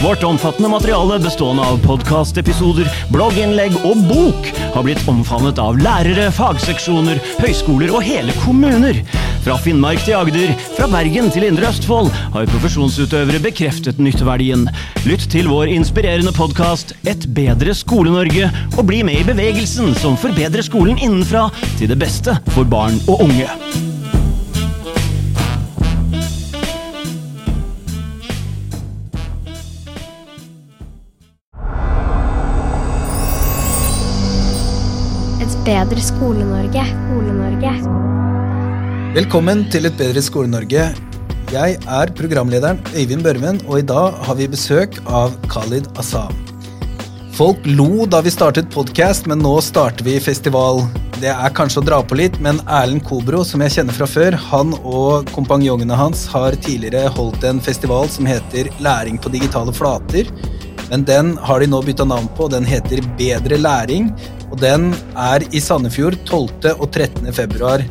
Vårt omfattende materiale bestående av podkastepisoder, blogginnlegg og bok har blitt omfavnet av lærere, fagseksjoner, høyskoler og hele kommuner. Fra Finnmark til Agder, fra Bergen til Indre Østfold har profesjonsutøvere bekreftet nytteverdien. Lytt til vår inspirerende podkast Et bedre Skole-Norge, og bli med i bevegelsen som forbedrer skolen innenfra til det beste for barn og unge. Bedre Skole-Norge. Skole-Norge. Velkommen til Et bedre Skole-Norge. Jeg er programlederen Øyvind Børven, og i dag har vi besøk av Khalid Assam. Folk lo da vi startet podkast, men nå starter vi festival. Det er kanskje å dra på litt, men Erlend Kobro, som jeg kjenner fra før, han og kompanjongene hans har tidligere holdt en festival som heter Læring på digitale flater. Men den har de nå bytta navn på, den heter Bedre læring, og den er i Sandefjord 12. og 13. februar.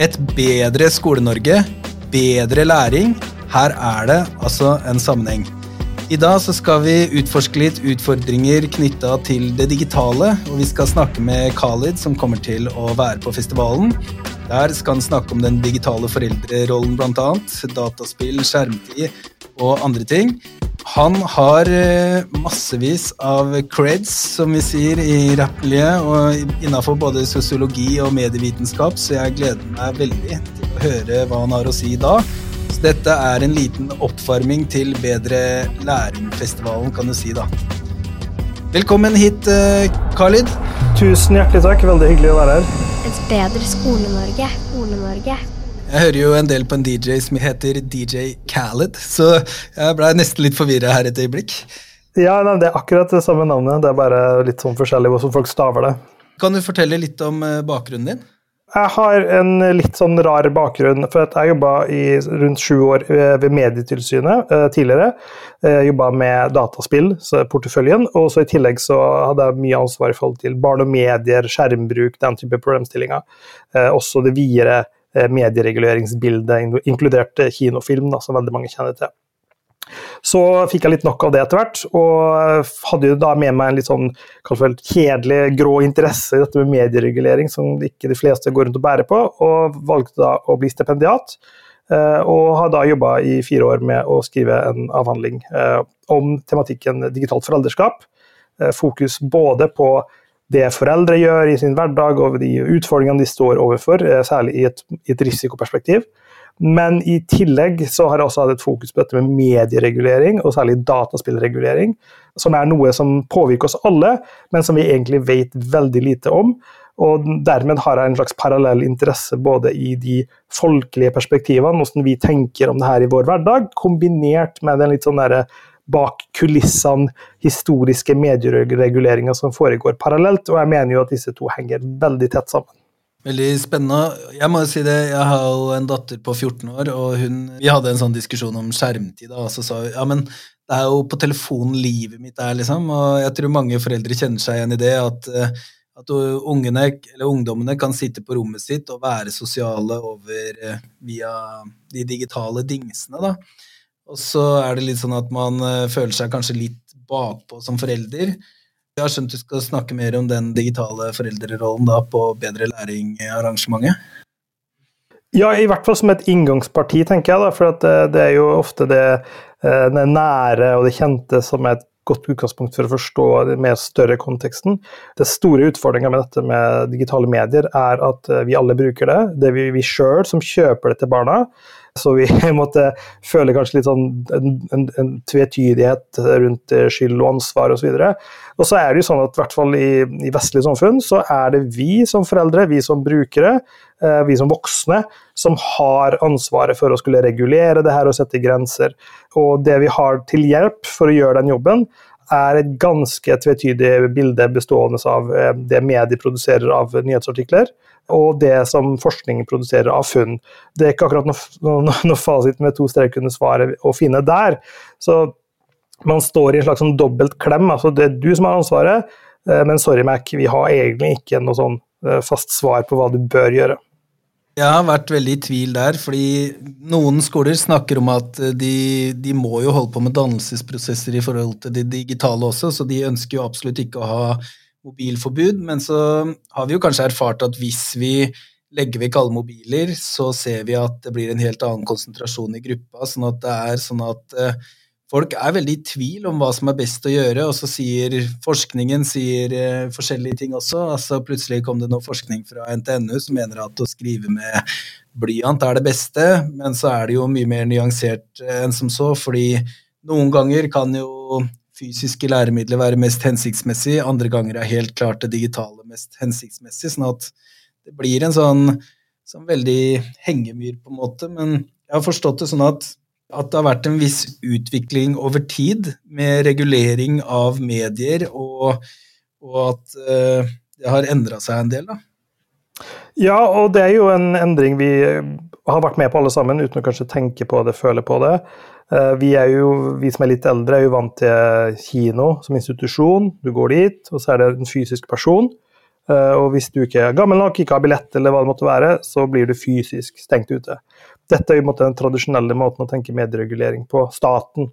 Et bedre Skole-Norge, bedre læring. Her er det altså en sammenheng. I dag så skal vi utforske litt utfordringer knytta til det digitale, og vi skal snakke med Khalid, som kommer til å være på festivalen. Der skal han snakke om den digitale foreldrerollen, annet. Dataspill, skjermtid og andre ting. Han har eh, massevis av creds, som vi sier i rappmiljøet, og innafor både sosiologi og medievitenskap, så jeg gleder meg veldig til å høre hva han har å si da. Så dette er en liten oppvarming til Bedre læring-festivalen, kan du si, da. Velkommen hit, eh, Khalid. Tusen hjertelig takk. Veldig hyggelig å være her. Et bedre Skole-Norge. Skole-Norge. Jeg hører jo en del på en DJ som heter DJ Khaled, så jeg ble nesten litt forvirra her et øyeblikk. Ja, nei, Det er akkurat det samme navnet. Det er bare litt sånn forskjellig hvordan folk staver det. Kan du fortelle litt om eh, bakgrunnen din? Jeg har en litt sånn rar bakgrunn. for Jeg jobba i rundt sju år eh, ved Medietilsynet eh, tidligere. Jobba med dataspill, så porteføljen. Og så i tillegg så hadde jeg mye ansvar i forhold til barn og medier, skjermbruk, den type problemstillinger. Også det videre mediereguleringsbildet, inkludert kinofilm, da, som veldig mange kjenner til. Så fikk jeg litt nok av det etter hvert, og hadde jo da med meg en litt sånn kjedelig, grå interesse i dette med medieregulering, som ikke de fleste går rundt og bærer på, og valgte da å bli stipendiat. Og har da jobba i fire år med å skrive en avhandling om tematikken digitalt foreldreskap. Fokus både på det foreldre gjør i sin hverdag, og de utfordringene de står overfor, særlig i et, i et risikoperspektiv. Men i tillegg så har jeg også hatt et fokus på dette med medieregulering, og særlig dataspillregulering, som er noe som påvirker oss alle, men som vi egentlig vet veldig lite om. Og dermed har jeg en slags parallell interesse både i de folkelige perspektivene, hvordan vi tenker om det her i vår hverdag, kombinert med den litt sånn derre bak kulissene historiske mediereguleringer som foregår parallelt. Og jeg mener jo at disse to henger veldig tett sammen. Veldig spennende. Jeg må jo si det, jeg har jo en datter på 14 år, og hun, vi hadde en sånn diskusjon om skjermtid. Og så sa hun ja, men det er jo på telefonen livet mitt er, liksom. Og jeg tror mange foreldre kjenner seg igjen i det. At, eh, at ungene, ungdommene kan sitte på rommet sitt og være sosiale over, eh, via de digitale dingsene. da. Og så er det litt sånn at man eh, føler seg kanskje litt bakpå som forelder. Jeg har skjønt du skal snakke mer om den digitale foreldrerollen da på Bedre læring-arrangementet? Ja, i hvert fall som et inngangsparti, tenker jeg. da, For det, det, er jo ofte det, det nære og det kjente som er et godt utgangspunkt for å forstå den mer større konteksten. Det store utfordringa med dette med digitale medier er at vi alle bruker det. Det er vi, vi sjøl som kjøper det til barna. Så vi måtte føle kanskje litt sånn en, en, en tvetydighet rundt skyld og ansvar osv. Og så er det jo sånn at i hvert fall i, i vestlige samfunn så er det vi som foreldre, vi som brukere, eh, vi som voksne, som har ansvaret for å skulle regulere det her og sette grenser. Og det vi har til hjelp for å gjøre den jobben, er et ganske tvetydig bilde bestående av eh, det medier produserer av nyhetsartikler, og det som forskningen produserer av funn. Det er ikke akkurat noe, noe, noe fasit med to streker under svaret å finne der. Så man står i en slags sånn dobbelt klem. altså Det er du som har ansvaret, eh, men sorry, Mac, vi har egentlig ikke noe sånn eh, fast svar på hva du bør gjøre. Jeg har vært veldig i tvil der, fordi noen skoler snakker om at de, de, må jo holde på med dannelsesprosesser i forhold til det digitale også, så de ønsker jo absolutt ikke å ha mobilforbud. Men så har vi jo kanskje erfart at hvis vi legger vekk alle mobiler, så ser vi at det blir en helt annen konsentrasjon i gruppa. Sånn at det er sånn at uh, folk er veldig i tvil om hva som er best å gjøre, og så sier forskningen sier eh, forskjellige ting også. Altså Plutselig kom det noe forskning fra NTNU som mener at å skrive med blyant er det beste, men så er det jo mye mer nyansert uh, enn som så, fordi noen ganger kan jo fysiske læremidler være mest hensiktsmessig, andre ganger er helt klart det digitale mest hensiktsmessig. sånn at det blir en sånn, sånn veldig hengemyr, på en måte. Men jeg har forstått det sånn at, at det har vært en viss utvikling over tid med regulering av medier, og, og at uh, det har endra seg en del. da. Ja, og det er jo en endring vi har vært med på alle sammen, uten å kanskje tenke på det, føle på det. Eh, vi, jo, vi som er litt eldre, er jo vant til kino som institusjon. Du går dit, og så er det en fysisk person. Eh, og hvis du ikke er gammel nok, ikke har billett eller hva det måtte være, så blir du fysisk stengt ute. Dette er jo den tradisjonelle måten å tenke medieregulering på. Staten.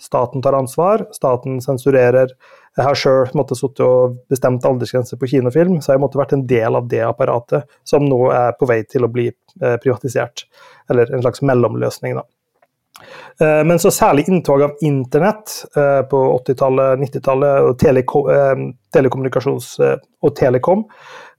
Staten tar ansvar, staten sensurerer. Jeg har sjøl sittet og bestemt aldersgrense på kinofilm, så jeg måtte vært en del av det apparatet som nå er på vei til å bli eh, privatisert. Eller en slags mellomløsning, da. Eh, men så særlig inntog av internett eh, på 80-tallet, 90-tallet, og teleko eh, telekommunikasjons- og telekom,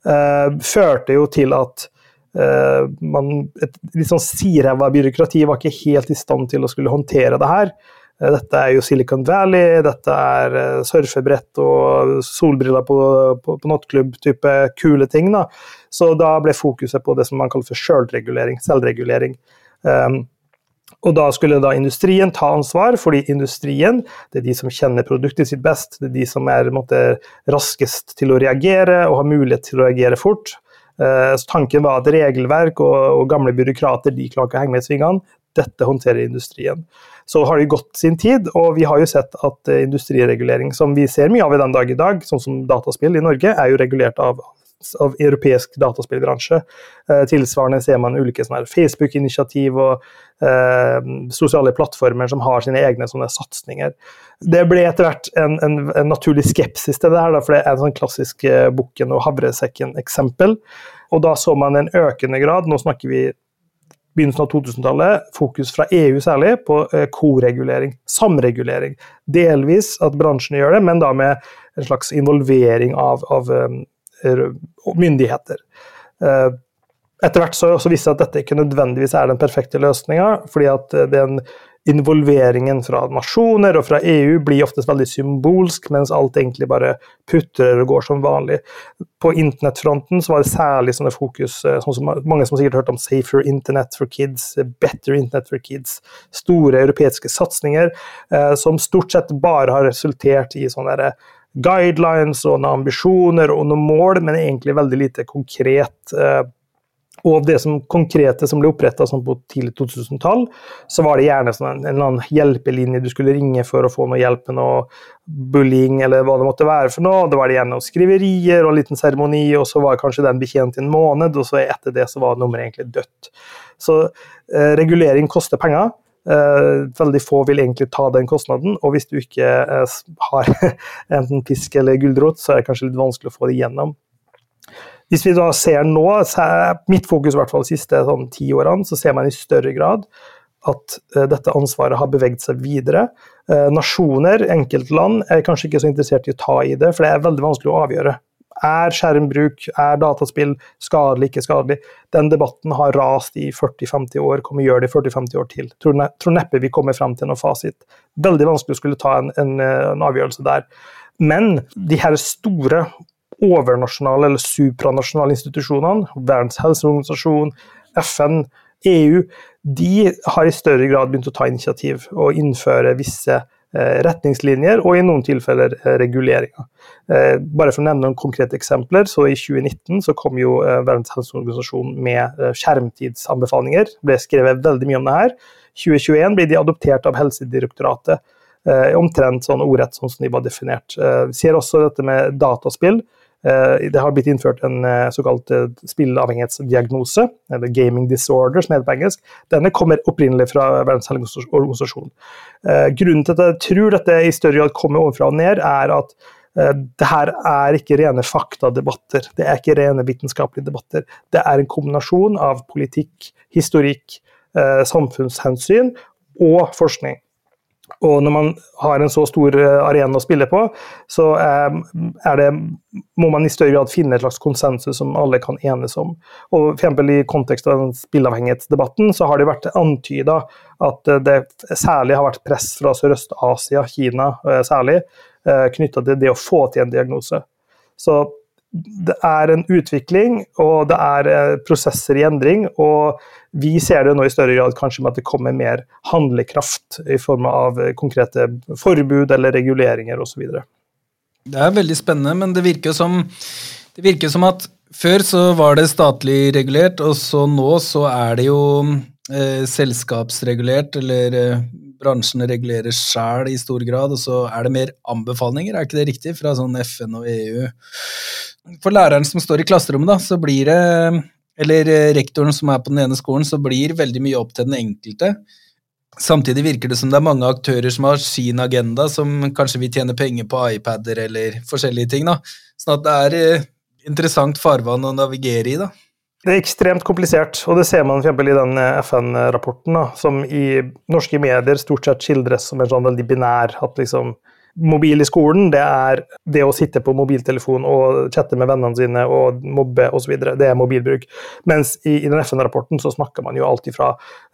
førte jo til at man, et litt sånn siræva byråkrati var ikke helt i stand til å skulle håndtere det her. Dette er jo Silicon Valley, dette er surfebrett og solbriller på, på, på nattklubb-type kule ting. Da. Så da ble fokuset på det som man kaller for sjølregulering, selvregulering. Um, og da skulle da industrien ta ansvar, fordi industrien det er de som kjenner produktet sitt best. Det er de som er måte, raskest til å reagere og har mulighet til å reagere fort. Eh, så tanken var at regelverk og, og gamle byråkrater de klarer ikke å henge med i svingene. Dette håndterer industrien. Så har det gått sin tid, og vi har jo sett at eh, industriregulering, som vi ser mye av i den dag i dag, sånn som dataspill i Norge, er jo regulert av av europeisk dataspillbransje. Eh, tilsvarende ser man ulike Facebook-initiativ og eh, sosiale plattformer som har sine egne sånne satsinger. Det ble etter hvert en, en, en, naturlig skepsis til det her, da, for det er en sånn klassisk eh, bukken og havresekken-eksempel. Og da så man en økende grad, nå snakker vi begynnelsen av 2000-tallet, fokus fra EU særlig, på eh, koregulering, samregulering. Delvis at bransjene gjør det, men da med en slags involvering av, av um, myndigheter. Eh, etter hvert så, så viste det at dette ikke nødvendigvis er den perfekte løsninga, fordi at eh, den involveringen fra nasjoner og fra EU blir oftest veldig symbolsk, mens alt egentlig bare putrer og går som vanlig. På internettfronten så var det særlig sånne fokus, eh, sånn som mange som sikkert har hørt om Safer Internet for Kids, Better Internet for Kids, store europeiske satsinger som stort sett bare har resultert i sånne guidelines og noen ambisjoner og noen mål, men egentlig veldig lite konkret. Eh, og det som konkrete som ble oppretta sånn på tidlig 2000-tall, så var det gjerne sånn en, en hjelpelinje du skulle ringe for å få noe hjelp med noe bullying eller hva det måtte være for noe. Det var det gjerne noen skriverier og en liten seremoni, og så var kanskje den betjent i en måned, og så etter det så var nummeret egentlig dødt. Så eh, regulering koster penger. Uh, veldig få vil egentlig ta den kostnaden, og hvis du ikke uh, har enten pisk eller gulrot, så er det kanskje litt vanskelig å få det igjennom. Hvis vi da ser nå, mitt fokus i hvert fall de siste sånn, ti årene, så ser man i større grad at uh, dette ansvaret har beveget seg videre. nasjoner, enkeltland, er kanskje ikke så interessert i å ta i det, for det er veldig vanskelig å avgjøre. Er skjermbruk, er dataspill skadelig, ikke skadelig? Den debatten har rast i 40-50 år, kommer gjøre det i 40-50 år til. Tror, ne tror neppe vi kommer frem til noen fasit. Veldig vanskelig å skulle ta en, en, en avgjørelse der. Men de her store overnasjonale eller supranasjonale institusjonene, Verdens helseorganisasjon, FN, EU, de har i større grad begynt å ta initiativ og innføre visse retningslinjer og i noen tilfeller eh, reguleringer. Eh, bare for å nevne noen konkrete eksempler, så I 2019 så kom jo Verdens helseorganisasjon med skjermtidsanbefalinger. Det ble skrevet veldig mye om det her. 2021 blir de adoptert av Helsedirektoratet, omtrent sånn ordrett sånn som de var definert. Vi ser også dette med dataspill. Eh, det har blitt innført en eh, såkalt eh, spilleavhengighetsdiagnose, eller gaming disorder, som heter på engelsk. Denne kommer opprinnelig fra Verdens helseorganisasjon. Grunnen til at jeg tror dette i større grad kommer overfra og ned, er at det her er ikke rene faktadebatter, det er ikke rene vitenskapelige debatter. Det er en kombinasjon av politikk, historikk, samfunnshensyn og forskning. Og når man har en så stor eh, arena å spille på, så er det, må man i større grad finne et slags konsensus som alle kan enes om. Og for I kontekst av den spilleavhengighetsdebatten så har det vært antyda at det særlig har vært press fra Sørøst-Asia, Kina særlig, knytta til det å få til en diagnose. Så det er en utvikling, og det er eh, prosesser i endring. Og vi ser det nå i større grad kanskje med at det kommer mer handlekraft i form av eh, konkrete forbud eller reguleringer osv. Det er veldig spennende, men det virker som, det virker som at før så var det statlig regulert, og så nå så er det jo eh, selskapsregulert, eller eh, bransjen regulerer sjæl i stor grad, og så er det mer anbefalinger, er ikke det riktig, fra sånn FN og EU? For læreren som står i klasserommet, da, så blir det Eller rektoren som er på den ene skolen, så blir veldig mye opp til den enkelte. Samtidig virker det som det er mange aktører som har sin agenda, som kanskje vil tjene penger på iPader eller forskjellige ting. da. Sånn at det er eh, interessant farvann å navigere i, da. Det er ekstremt komplisert, og det ser man f.eks. i den eh, FN-rapporten, som i norske medier stort sett skildres som en sånn veldig binær at liksom mobil i skolen, det er det å sitte på mobiltelefon og chatte med vennene sine og mobbe osv. Det er mobilbruk. Mens i, i den FN-rapporten så snakker man jo alltid fra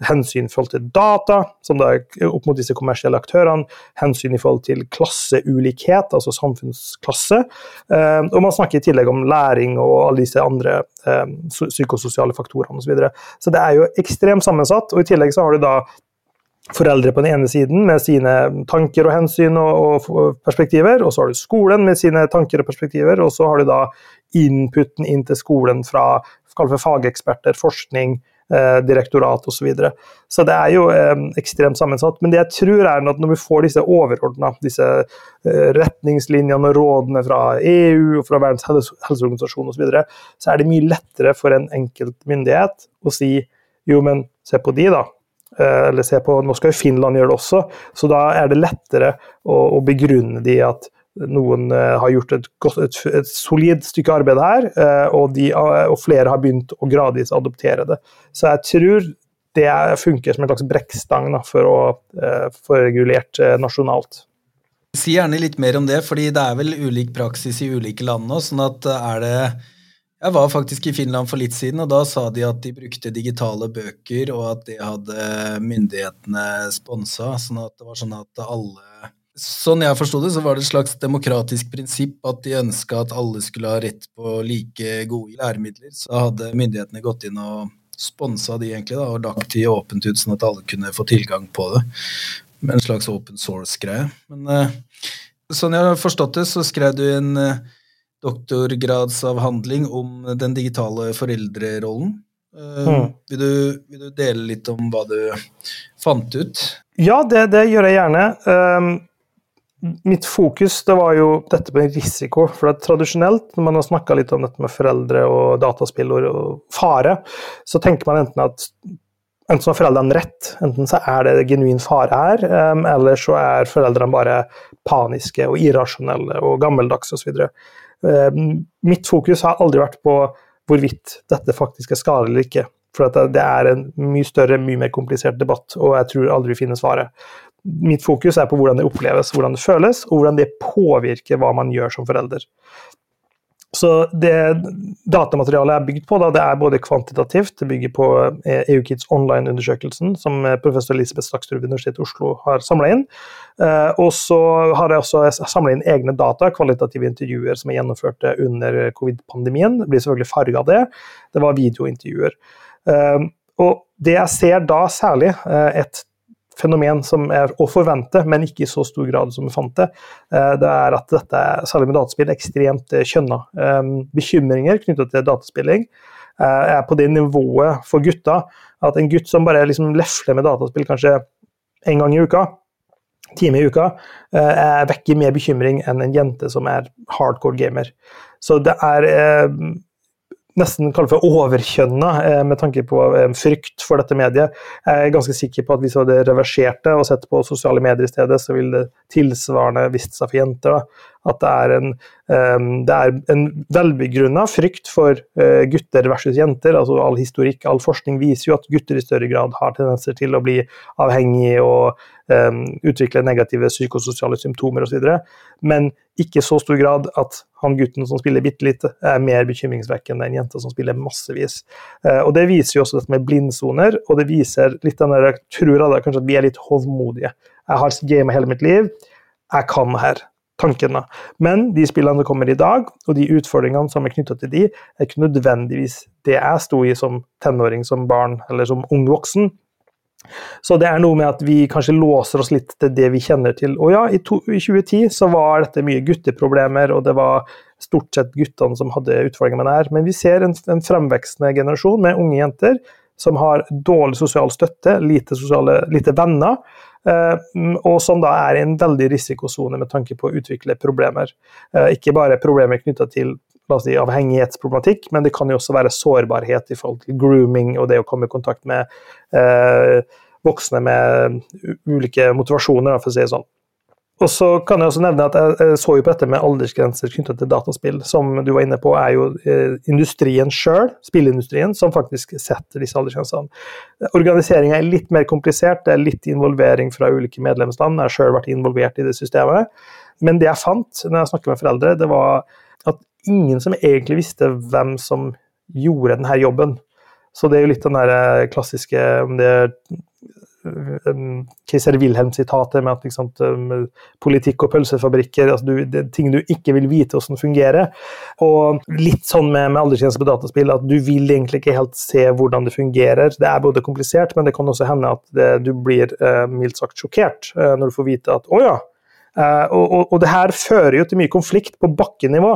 hensyn i forhold til data, som da er opp mot disse kommersielle aktørene, hensyn i forhold til klasseulikhet, altså samfunnsklasse, eh, og man snakker i tillegg om læring og alle disse andre eh, psykososiale faktorene osv. Så, videre. så det er jo ekstremt sammensatt, og i tillegg så har du da foreldre på den ene siden med sine tanker og hensyn og, og, perspektiver, og så har du skolen med sine tanker og perspektiver, og så har du da inputen inn til skolen fra fageksperter, forskning, eh, direktorat osv. Så, videre. så det er jo eh, ekstremt sammensatt. Men det jeg tror er at når vi får disse overordna, disse eh, retningslinjene og rådene fra EU og fra Verdens helseorganisasjon osv., så, videre, så er det mye lettere for en enkelt myndighet å si jo, men se på de, da eller se på, Nå skal jo Finland gjøre det også, så da er det lettere å, å begrunne de at noen uh, har gjort et, et, et, solid stykke arbeid her, uh, og, de, og, flere har begynt å gradvis adoptere det. Så jeg tror det funker som en slags brekkstang for å få regulert nasjonalt. Si gjerne litt mer om det, fordi det er vel ulik praksis i ulike land nå. sånn at er det jeg var faktisk i Finland for litt siden, og da sa de at de brukte digitale bøker, og at det hadde myndighetene sponsa. Sånn at det var sånn at alle Sånn jeg forsto det, så var det et slags demokratisk prinsipp at de ønska at alle skulle ha rett på like gode læremidler. Så hadde myndighetene gått inn og sponsa de egentlig, da, og lagt de åpent ut, sånn at alle kunne få tilgang på det. Med en slags open source-greie. Men uh, sånn jeg har forstått det, så skrev du en uh, doktorgradsavhandling om den digitale foreldrerollen. Mm. Vil, du, vil, du, dele litt om hva du fant ut? Ja, det, det gjør jeg gjerne. Um, mitt fokus det var jo dette med risiko. For tradisjonelt, når man har snakka litt om dette med foreldre og dataspill og, og fare, så tenker man enten at enten så har foreldrene rett, enten så er det genuin fare her, um, eller så er foreldrene bare paniske og irrasjonelle og gammeldagse osv. Eh, mitt fokus har aldri vært på hvorvidt dette faktisk er skadelig eller ikke. For det er en mye større, mye mer komplisert debatt, og jeg tror aldri vi finner svaret. Mitt fokus er på hvordan det oppleves, hvordan det føles, og hvordan det påvirker hva man gjør som forelder. Så det datamaterialet er bygd på, da, det er både kvantitativt, det bygger på EU-Kids eh, online-undersøkelsen som eh, professor Elisabeth Stakstrud ved Universitetet i Oslo har samla inn. Eh, og så har jeg også samla inn egne data, kvalitative intervjuer som er gjennomført under covid-pandemien. Det blir selvfølgelig farga av det. Det var videointervjuer. Og det jeg ser da særlig, et fenomen som er å forvente, men ikke i så stor grad som vi fant det, eh, det er at dette, særlig med dataspill, er ekstremt eh, kjønna. Eh, bekymringer knyttet til dataspilling er på det nivået for gutta at en gutt som bare liksom lefler med dataspill kanskje en gang i uka, time i uka, vekker mer bekymring enn en jente som er hardcore gamer. Så det er nesten kalle for overkjønna eh, med tanke på eh, frykt for dette mediet. Jeg er ganske sikker på at hvis vi hadde reversert det og sett på sosiale medier i stedet, så ville det tilsvarende vist seg for jenter. Da. At det er en, det er en velbegrunna frykt for uh, gutter versus jenter. altså All historikk, all forskning viser jo at gutter i større grad har tendenser til å bli avhengige og um, utvikle negative psykososiale symptomer osv. Men ikke i så stor grad at han gutten som spiller bitte litt, er mer bekymringsvekkende enn jenta som spiller massevis. Uh, og Det viser jo også dette med blindsoner, og det viser litt den der, jeg tror alle, kanskje at vi er litt hovmodige. Jeg har gamet hele mitt liv, jeg kan her tankene. Men de spillene som kommer i dag, og de utfordringene som er knytta til de, er ikke nødvendigvis det jeg sto i som tenåring, som barn eller som ung voksen. Så det er noe med at vi kanskje låser oss litt til det vi kjenner til. Og ja, i, to, i 2010 så var dette mye gutteproblemer, og det var stort sett guttene som hadde utfordringer med det her. Men vi ser en, en fremvekstende generasjon med unge jenter som har dårlig sosial støtte, lite, sosiale, lite venner, Eh, og som da er i en veldig risikosone med tanke på å utvikle problemer. Eh, ikke bare problemer knytta til si, avhengighetsproblematikk, men det kan jo også være sårbarhet i forhold til grooming og det å komme i kontakt med eh, voksne med ulike motivasjoner, for å si det sånn. Og så kan jeg også nevne at jeg så jo på dette med aldersgrenser knyttet til dataspill. Som du var inne på, er jo eh, industrien sjøl, spillindustrien, som faktisk setter disse aldersgrensene. Organiseringa er litt mer komplisert, det er litt involvering fra ulike medlemsland. Jeg har sjøl vært involvert i det systemet. Men det jeg fant når jeg snakket med foreldre, det var at ingen som egentlig visste hvem som gjorde denne jobben. Så det er jo litt den der eh, klassiske om det er keiser Wilhelm-sitatet med at sant, politikk og pølsefabrikker altså du, Det er ting du ikke vil vite hvordan fungerer. Og litt sånn med, med aldersgrense på dataspill, at du vil egentlig ikke helt se hvordan det fungerer. Det er både komplisert, men det kan også hende at det, du blir eh, mildt sagt sjokkert eh, når du får vite at å ja. Eh, og, og, og, det her fører jo til mye konflikt på bakkenivå.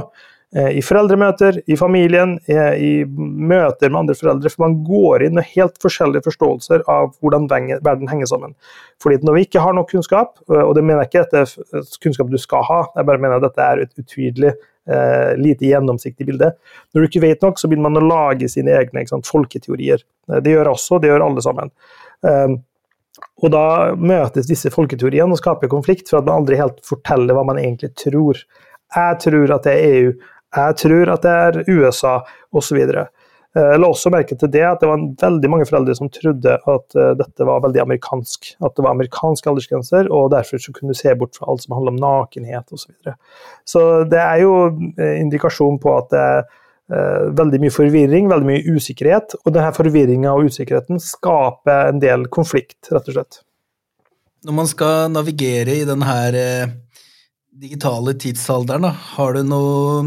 Eh, i foreldremøter, i familien, i møter med andre foreldre. For man går inn med helt forskjellige forståelser av hvordan verden henger sammen. Fordi når vi ikke har nok kunnskap, eh, og det mener jeg ikke at det er kunnskap du skal ha, jeg bare mener at dette er et utydelig, eh, lite gjennomsiktig bilde. Når du ikke vet nok, så begynner man å lage sine egne sant, folketeorier. Det gjør også, det gjør alle sammen. Og da møtes disse folketeoriene og skaper konflikt for at man aldri helt forteller hva man egentlig tror. Jeg tror at det er EU, jeg tror at det er USA, osv. Eh, jeg la også merke til det at det var veldig mange foreldre som trodde at eh, dette var veldig amerikansk. At det var amerikanske aldersgrenser, og derfor så kunne du se bort fra alt som handler om nakenhet osv. Så, videre. så det er jo eh, indikasjon på at det er veldig mye forvirring, veldig mye usikkerhet. Og denne forvirringa og usikkerheten skaper en del konflikt, rett og slett. Når man skal navigere i denne digitale tidsalderen, har du noe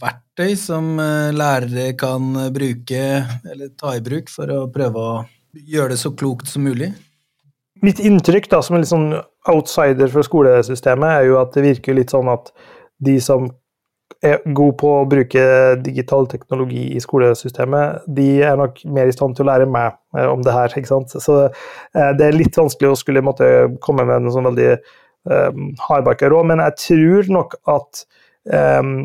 verktøy som eh, lærere kan bruke eller ta i bruk for å prøve å gjøre det så klokt som mulig? Mitt inntrykk da, som en litt sånn outsider fra skolesystemet, er jo at det virker litt sånn at de som er gode på å bruke digital teknologi i skolesystemet, de er nok mer i stand til å lære meg eh, om det her. ikke sant? Så eh, det er litt vanskelig å skulle måtte komme med en sånn veldig um, hardbarka råd, men jeg tror nok at um,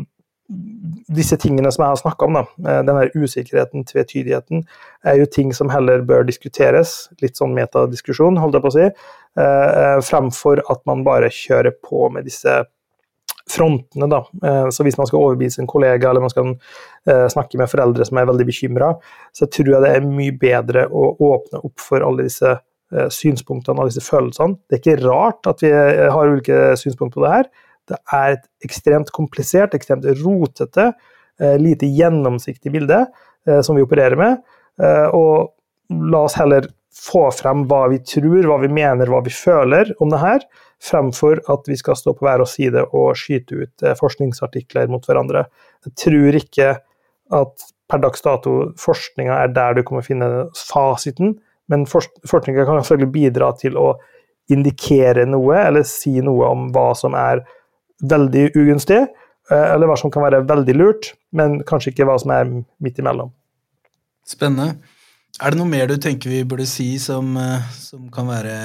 disse tingene som jeg har snakka om, da, eh, denne usikkerheten, tvetydigheten, er jo ting som heller bør diskuteres, litt sånn metadiskusjon, holdt jeg på å si, eh, fremfor at man bare kjører på med disse frontene. da. Eh, så hvis man skal overbevise en kollega eller man skal snakke med foreldre som er veldig bekymra, så tror jeg det er mye bedre å åpne opp for alle disse synspunktene og disse følelsene. Det er ikke rart at vi har ulike synspunkter på det her. Det er et ekstremt komplisert, ekstremt rotete, eh, lite gjennomsiktig bilde eh, som vi opererer med. Eh, og la oss heller få frem hva vi tror, hva vi mener, hva vi føler om det her, fremfor at vi skal stå på hver vår side og skyte ut forskningsartikler mot hverandre. Jeg tror ikke at per dags dato forskninga er der du kommer å finne fasiten, men forskninga kan selvfølgelig bidra til å indikere noe, eller si noe om hva som er veldig ugunstig, eh, eller hva som kan være veldig lurt, men kanskje ikke hva som er midt imellom. Spennende. Er det noe mer du tenker vi burde si som, eh, som kan være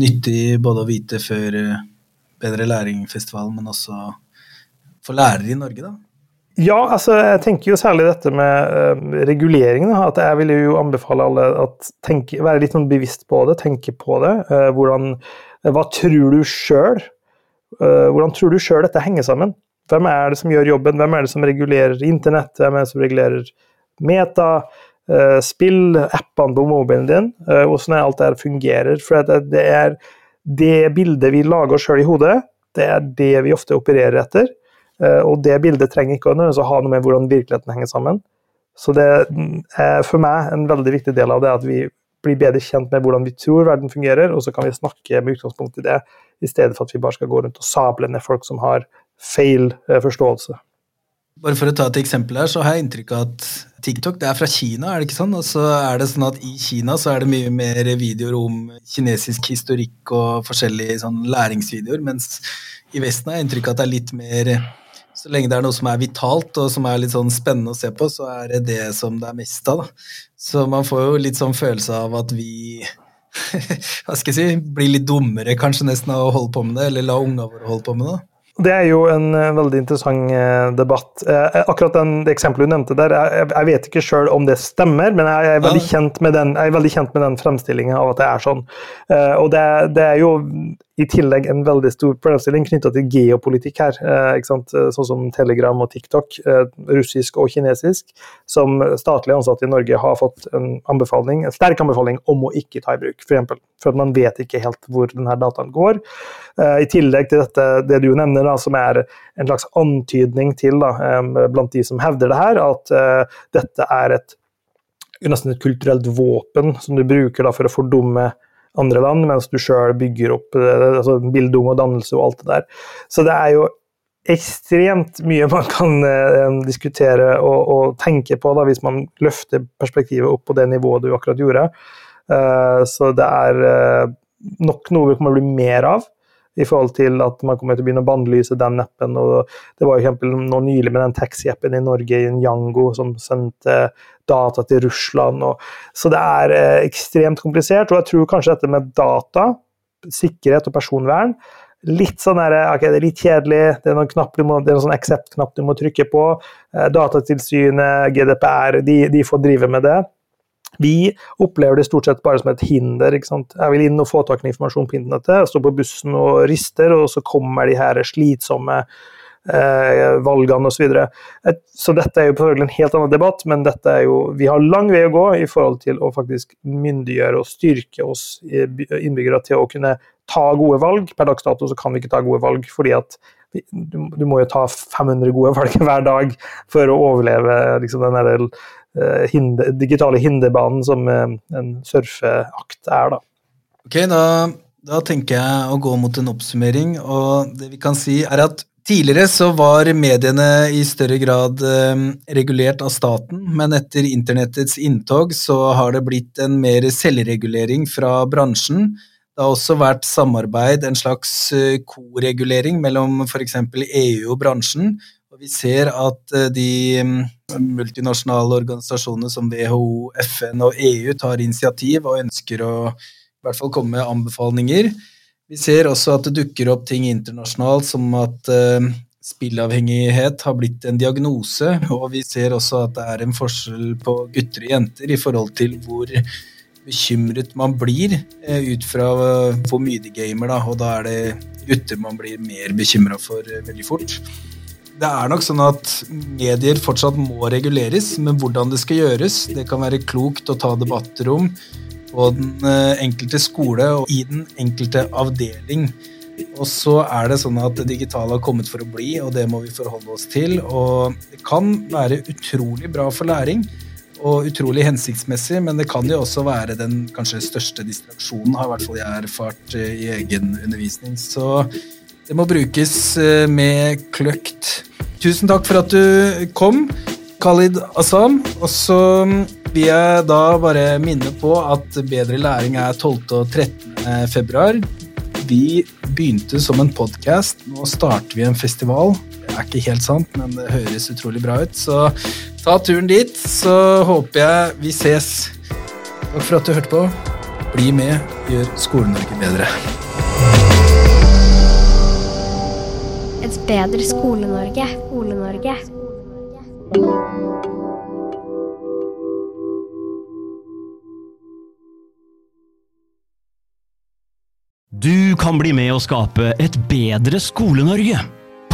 nyttig både å vite før eh, Bedre læring-festivalen, men også for lærere i Norge, da? Ja, altså jeg tenker jo særlig dette med uh, regulering. At jeg vil jo anbefale alle å være litt sånn bevisst på det, tenke på det. Uh, hvordan, hva tror du sjøl? Hvordan tror du sjøl dette henger sammen? Hvem er det som gjør jobben? Hvem er det som regulerer internett? Hvem er det som regulerer meta? spill, appene på mobilen din? hvordan alt det her fungerer? For det, er det bildet vi lager oss sjøl i hodet, det er det vi ofte opererer etter. Eh, og det bildet trenger ikke å ha noe med hvordan virkeligheten henger sammen. Så det er for meg en veldig viktig del av det at vi blir bedre kjent med hvordan vi tror verden fungerer, og så kan vi snakke med utgangspunkt i det, i stedet for at vi bare skal gå rundt og sable ned folk som har feil eh, forståelse. Bare for å ta et eksempel her, så har jeg inntrykk av at TikTok det er fra Kina, er det ikke sånn? Og så er det sånn at i Kina så er det mye mer videoer om kinesisk historikk og forskjellige sånn læringsvideoer, mens i Vesten har jeg inntrykk av at det er litt mer så lenge det er noe som er vitalt og som er litt sånn spennende å se på, så er det det som det er mest av. Da. Så man får jo litt sånn følelse av at vi hva skal jeg si, blir litt dummere kanskje nesten av å holde på med det, eller la unga våre holde på med det. Det er jo en uh, veldig interessant uh, debatt. Uh, akkurat den, det eksempelet du nevnte der, jeg, jeg vet ikke sjøl om det stemmer, men jeg er veldig, kjent, med den, jeg er veldig kjent med den fremstillinga av at det er sånn. og det, det, er jo i tillegg en veldig stor problemstilling knytta til geopolitikk her. Eh, sånn som Telegram og TikTok, eh, russisk og kinesisk, som statlig ansatte i Norge har fått en anbefaling, en sterk anbefaling om å ikke ta i bruk. For, eksempel, for at man vet ikke helt hvor denne dataen går. Eh, I tillegg til dette, det du nevner, da, som er en slags antydning til da, blant de som hevder det her, at eh, dette er et nesten et kulturelt våpen som du bruker da, for å fordumme andre land, mens du sjøl bygger opp eh, altså bildung og dannelse og alt det der. Så det er jo ekstremt mye man kan eh, diskutere og, og, tenke på da, hvis man løfter perspektivet opp på det nivået du akkurat gjorde. Uh, så det er uh, nok noe vi kommer til å bli mer av i forhold til at man kommer til å begynne å bannlyse den appen. og Det var eksempel nå nylig med den taxi-appen i Norge, i Njango, som sendte data til Russland. Og, så det er eh, ekstremt komplisert. Og jeg tror kanskje dette med data, sikkerhet og personvern Litt sånn der, ok, Det er litt kjedelig, det er noen, knapp du må, det er noen sånn accept-knapp du må trykke på. Eh, Datatilsynet, GDPR, de, de får drive med det. Vi opplever det stort sett bare som et hinder. ikke sant? Jeg vil inn og få tak i informasjon på internettet, stå på bussen og rister, og så kommer de her slitsomme eh, valgene osv. Så, så dette er jo selvfølgelig en helt annen debatt, men dette er jo, vi har lang vei å gå i forhold til å faktisk myndiggjøre og styrke oss innbyggere til å kunne ta gode valg. Per dags dato så kan vi ikke ta gode valg, fordi at du, må jo ta 500 gode valg hver dag for å overleve liksom, den Eh, hinder, digitale hinderbanen som eh, en surfeakt er, da. Ok, da, da, tenker jeg å gå mot en oppsummering, og det vi kan si er at Tidligere så var mediene i større grad eh, regulert av staten, men etter internettets inntog så har det blitt en mer selvregulering fra bransjen. Det har også vært samarbeid, en slags koregulering mellom f.eks. EU og bransjen, vi ser at eh, de mm, multinasjonale organisasjonene som WHO, FN og EU tar initiativ og ønsker å i hvert fall komme med anbefalinger. Vi ser også at det dukker opp ting internasjonalt som at uh, spillavhengighet har blitt en diagnose, og vi ser også at det er en forskjell på gutter og jenter i forhold til hvor bekymret man blir uh, ut fra hvor mye de gamer, da, og da er det gutter man blir mer bekymra for veldig fort. Det er nok sånn at medier fortsatt må reguleres, men hvordan det skal gjøres, det kan være klokt å ta debatter om på den eh, enkelte skole og i den enkelte avdeling. Og så er det sånn at det digitale har kommet for å bli, og det må vi forholde oss til. Og det kan være utrolig bra for læring og utrolig hensiktsmessig, men det kan jo også være den kanskje største distraksjonen, har i hvert fall jeg erfart eh, i egen undervisning. Så det må brukes eh, med kløkt. Tusen takk for at du kom, Khalid Assam. Og så vil jeg da bare minne på at Bedre læring er 12. og 13. februar. Vi begynte som en podkast, nå starter vi en festival. Det er ikke helt sant, men det høres utrolig bra ut. Så ta turen dit, så håper jeg vi ses. Takk for at du hørte på. Bli med, gjør Skole-Norge bedre. Bedre Skole-Norge. Skole-Norge. Du kan bli med å skape et bedre Skole-Norge.